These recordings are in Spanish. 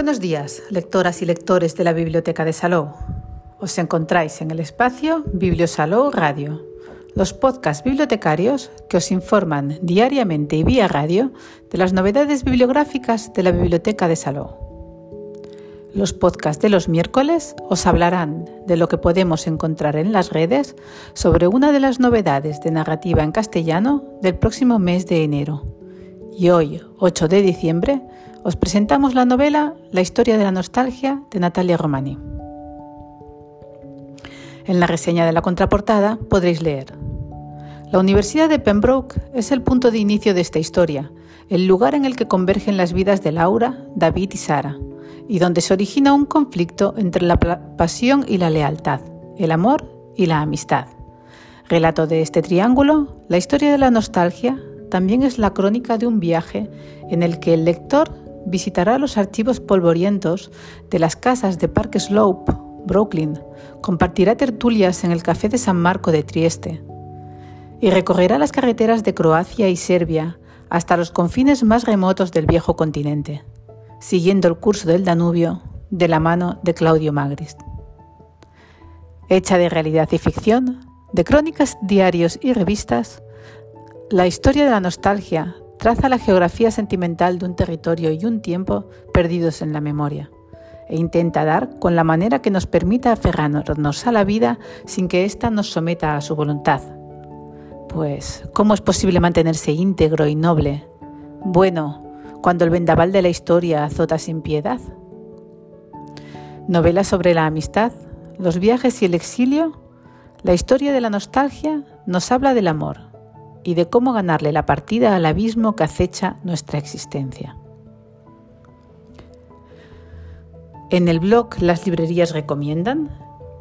Buenos días, lectoras y lectores de la Biblioteca de Salou. Os encontráis en el espacio Bibliosalou Radio, los podcasts bibliotecarios que os informan diariamente y vía radio de las novedades bibliográficas de la Biblioteca de Salou. Los podcasts de los miércoles os hablarán de lo que podemos encontrar en las redes sobre una de las novedades de narrativa en castellano del próximo mes de enero. Y hoy, 8 de diciembre, os presentamos la novela La historia de la nostalgia de Natalia Romani. En la reseña de la contraportada podréis leer. La Universidad de Pembroke es el punto de inicio de esta historia, el lugar en el que convergen las vidas de Laura, David y Sara, y donde se origina un conflicto entre la pasión y la lealtad, el amor y la amistad. Relato de este triángulo, la historia de la nostalgia también es la crónica de un viaje en el que el lector visitará los archivos polvorientos de las casas de Park Slope, Brooklyn, compartirá tertulias en el Café de San Marco de Trieste y recorrerá las carreteras de Croacia y Serbia hasta los confines más remotos del viejo continente, siguiendo el curso del Danubio de la mano de Claudio Magris. Hecha de realidad y ficción, de crónicas, diarios y revistas, la historia de la nostalgia traza la geografía sentimental de un territorio y un tiempo perdidos en la memoria e intenta dar con la manera que nos permita aferrarnos a la vida sin que ésta nos someta a su voluntad. Pues, ¿cómo es posible mantenerse íntegro y noble? Bueno, cuando el vendaval de la historia azota sin piedad. Novela sobre la amistad, los viajes y el exilio, la historia de la nostalgia nos habla del amor, y de cómo ganarle la partida al abismo que acecha nuestra existencia. En el blog Las librerías recomiendan,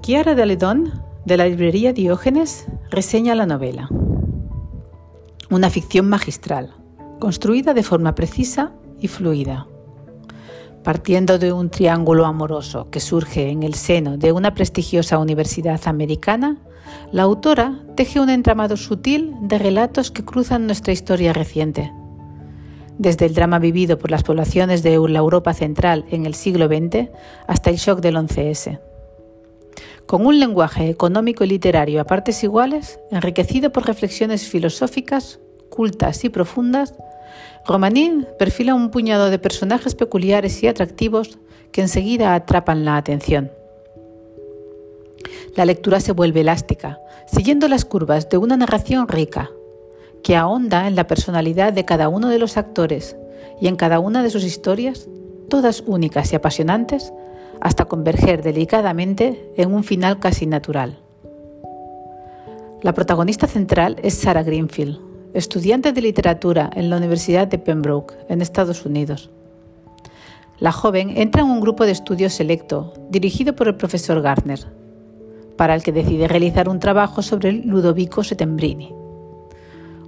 Chiara de Aledón, de la librería Diógenes, reseña la novela. Una ficción magistral, construida de forma precisa y fluida. Partiendo de un triángulo amoroso que surge en el seno de una prestigiosa universidad americana, la autora teje un entramado sutil de relatos que cruzan nuestra historia reciente. Desde el drama vivido por las poblaciones de la Europa central en el siglo XX hasta el shock del 11S. Con un lenguaje económico y literario a partes iguales, enriquecido por reflexiones filosóficas, cultas y profundas, Romaní perfila un puñado de personajes peculiares y atractivos que enseguida atrapan la atención. La lectura se vuelve elástica, siguiendo las curvas de una narración rica, que ahonda en la personalidad de cada uno de los actores y en cada una de sus historias, todas únicas y apasionantes, hasta converger delicadamente en un final casi natural. La protagonista central es Sarah Greenfield, estudiante de literatura en la Universidad de Pembroke, en Estados Unidos. La joven entra en un grupo de estudio selecto, dirigido por el profesor Gardner, para el que decide realizar un trabajo sobre Ludovico Settembrini,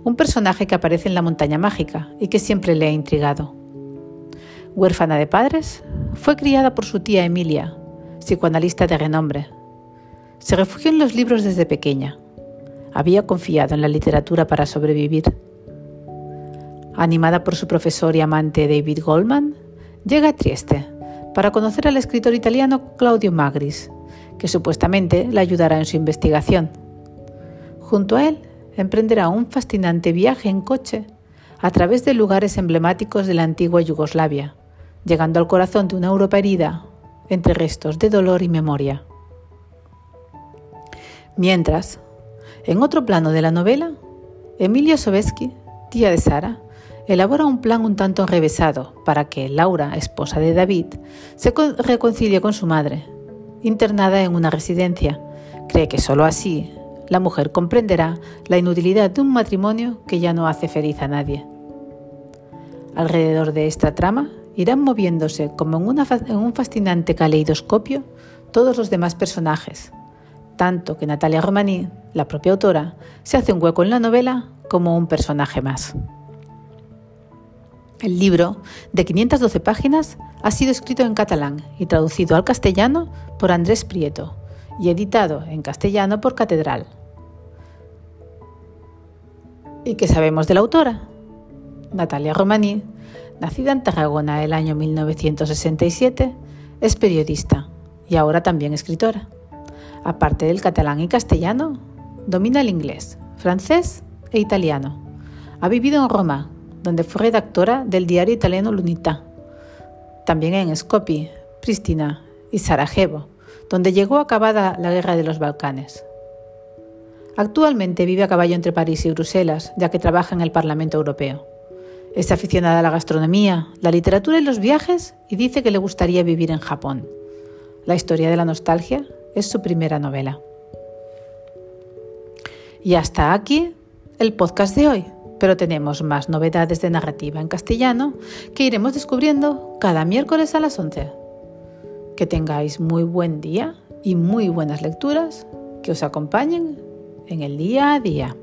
un personaje que aparece en la montaña mágica y que siempre le ha intrigado. Huérfana de padres, fue criada por su tía Emilia, psicoanalista de renombre. Se refugió en los libros desde pequeña. Había confiado en la literatura para sobrevivir. Animada por su profesor y amante David Goldman, llega a Trieste para conocer al escritor italiano Claudio Magris que supuestamente le ayudará en su investigación. Junto a él, emprenderá un fascinante viaje en coche a través de lugares emblemáticos de la antigua Yugoslavia, llegando al corazón de una Europa herida entre restos de dolor y memoria. Mientras, en otro plano de la novela, Emilia Sobeski, tía de Sara, elabora un plan un tanto enrevesado para que Laura, esposa de David, se reconcilie con su madre internada en una residencia. Cree que sólo así la mujer comprenderá la inutilidad de un matrimonio que ya no hace feliz a nadie. Alrededor de esta trama irán moviéndose como en, en un fascinante caleidoscopio todos los demás personajes, tanto que Natalia Romani, la propia autora, se hace un hueco en la novela como un personaje más. El libro, de 512 páginas, ha sido escrito en catalán y traducido al castellano por Andrés Prieto y editado en castellano por Catedral. ¿Y qué sabemos de la autora? Natalia Romaní Nacida en Tarragona el año 1967, es periodista y ahora también escritora. Aparte del catalán y castellano, domina el inglés, francés e italiano. Ha vivido en Roma, donde fue redactora del diario italiano Lunita. También en Skopje, Pristina y Sarajevo, donde llegó acabada la guerra de los Balcanes. Actualmente vive a caballo entre París y Bruselas, ya que trabaja en el Parlamento Europeo. Es aficionada a la gastronomía, la literatura y los viajes y dice que le gustaría vivir en Japón. La historia de la nostalgia es su primera novela. Y hasta aquí el podcast de hoy, pero tenemos más novedades de narrativa en castellano que iremos descubriendo cada miércoles a las 11. Que tengáis muy buen día y muy buenas lecturas que os acompañen en el día a día.